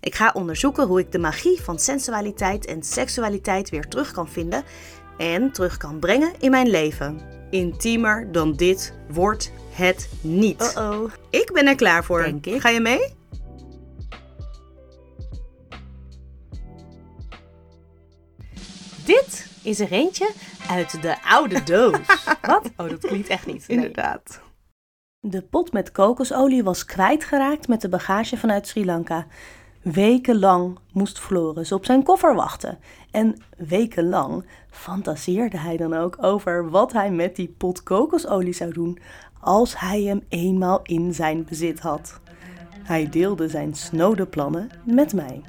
Ik ga onderzoeken hoe ik de magie van sensualiteit en seksualiteit weer terug kan vinden en terug kan brengen in mijn leven. Intiemer dan dit wordt het niet. Uh-oh. Ik ben er klaar voor. Denk ik. Ga je mee? Dit is er eentje uit de oude doos. Wat? Oh, dat klinkt echt niet. Nee. Inderdaad. De pot met kokosolie was kwijtgeraakt met de bagage vanuit Sri Lanka. Wekenlang moest Floris op zijn koffer wachten. En wekenlang fantaseerde hij dan ook over wat hij met die pot kokosolie zou doen als hij hem eenmaal in zijn bezit had. Hij deelde zijn snode plannen met mij.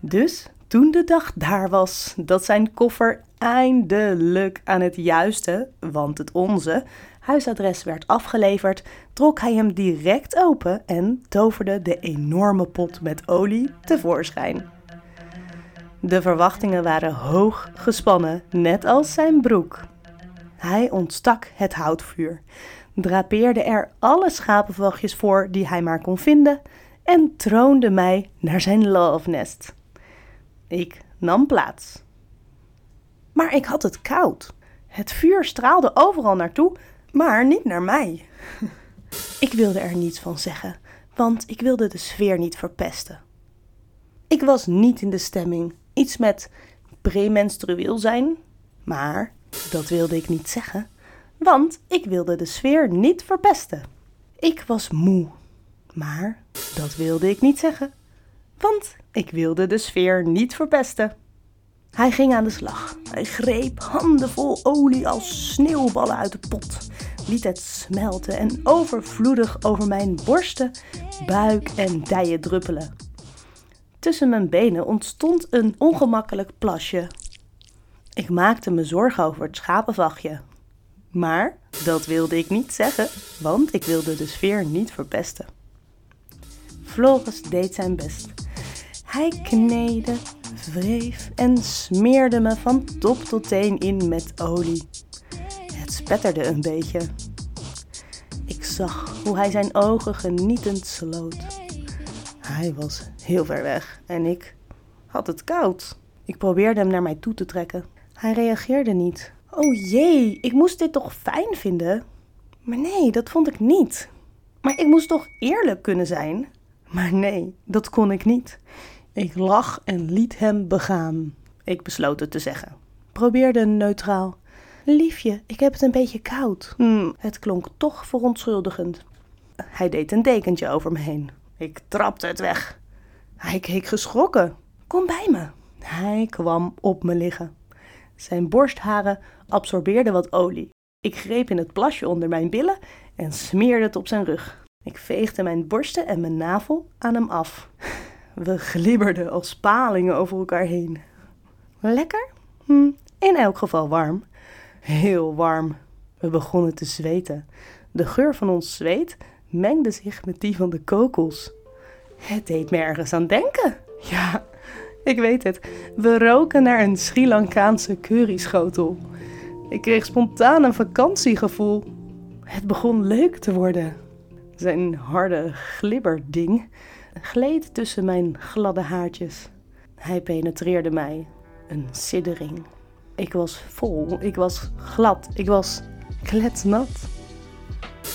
Dus toen de dag daar was dat zijn koffer eindelijk aan het juiste, want het onze, huisadres werd afgeleverd, trok hij hem direct open en toverde de enorme pot met olie tevoorschijn. De verwachtingen waren hoog gespannen, net als zijn broek. Hij ontstak het houtvuur, drapeerde er alle schapenvachtjes voor die hij maar kon vinden en troonde mij naar zijn love nest. Ik nam plaats. Maar ik had het koud. Het vuur straalde overal naartoe, maar niet naar mij. Ik wilde er niets van zeggen, want ik wilde de sfeer niet verpesten. Ik was niet in de stemming. Iets met premenstrueel zijn, maar dat wilde ik niet zeggen, want ik wilde de sfeer niet verpesten. Ik was moe, maar dat wilde ik niet zeggen, want ik wilde de sfeer niet verpesten. Hij ging aan de slag. Hij greep handenvol olie als sneeuwballen uit de pot, liet het smelten en overvloedig over mijn borsten, buik en dijen druppelen. Tussen mijn benen ontstond een ongemakkelijk plasje. Ik maakte me zorgen over het schapenvachtje. Maar dat wilde ik niet zeggen, want ik wilde de sfeer niet verpesten. Floris deed zijn best. Hij kneedde, wreef en smeerde me van top tot teen in met olie. Spetterde een beetje. Ik zag hoe hij zijn ogen genietend sloot. Hij was heel ver weg en ik had het koud. Ik probeerde hem naar mij toe te trekken. Hij reageerde niet. Oh jee, ik moest dit toch fijn vinden? Maar nee, dat vond ik niet. Maar ik moest toch eerlijk kunnen zijn? Maar nee, dat kon ik niet. Ik lag en liet hem begaan. Ik besloot het te zeggen. Probeerde neutraal. Liefje, ik heb het een beetje koud. Hmm, het klonk toch verontschuldigend. Hij deed een dekentje over me heen. Ik trapte het weg. Hij keek geschrokken. Kom bij me. Hij kwam op me liggen. Zijn borstharen absorbeerden wat olie. Ik greep in het plasje onder mijn billen en smeerde het op zijn rug. Ik veegde mijn borsten en mijn navel aan hem af. We glibberden als palingen over elkaar heen. Lekker? Hm, in elk geval warm. Heel warm. We begonnen te zweten. De geur van ons zweet mengde zich met die van de kokos. Het deed me ergens aan denken. Ja, ik weet het. We roken naar een Sri Lankaanse curryschotel. Ik kreeg spontaan een vakantiegevoel. Het begon leuk te worden. Zijn harde glibberding gleed tussen mijn gladde haartjes. Hij penetreerde mij. Een siddering. Ik was vol, ik was glad, ik was kletsnat.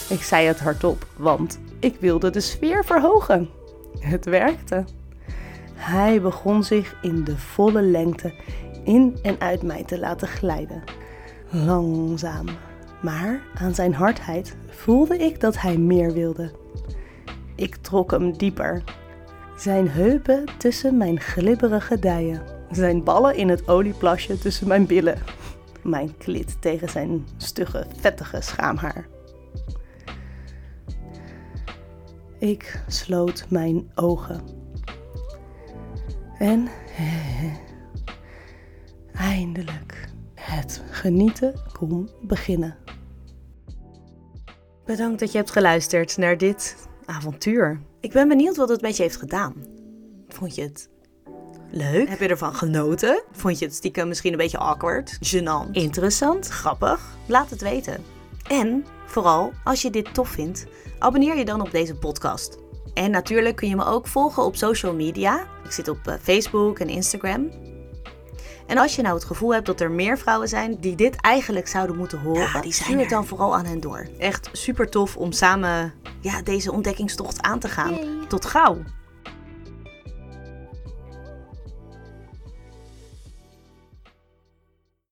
Ik zei het hardop, want ik wilde de sfeer verhogen. Het werkte. Hij begon zich in de volle lengte in en uit mij te laten glijden. Langzaam, maar aan zijn hardheid voelde ik dat hij meer wilde. Ik trok hem dieper. Zijn heupen tussen mijn glibberige dijen. Zijn ballen in het olieplasje tussen mijn billen. Mijn klit tegen zijn stugge, vettige schaamhaar. Ik sloot mijn ogen. En Eindelijk. Het genieten kon beginnen. Bedankt dat je hebt geluisterd naar dit avontuur. Ik ben benieuwd wat het met je heeft gedaan. Vond je het leuk? Heb je ervan genoten? Vond je het stiekem misschien een beetje awkward? Gênant? Interessant? Grappig? Laat het weten. En vooral, als je dit tof vindt, abonneer je dan op deze podcast. En natuurlijk kun je me ook volgen op social media. Ik zit op eh, Facebook en Instagram. En als je nou het gevoel hebt dat er meer vrouwen zijn die dit eigenlijk zouden moeten horen, Ja, die zijn stuur het dan vooral aan hen door. Echt super tof om samen ja, deze ontdekkingstocht aan te gaan. Tot gauw!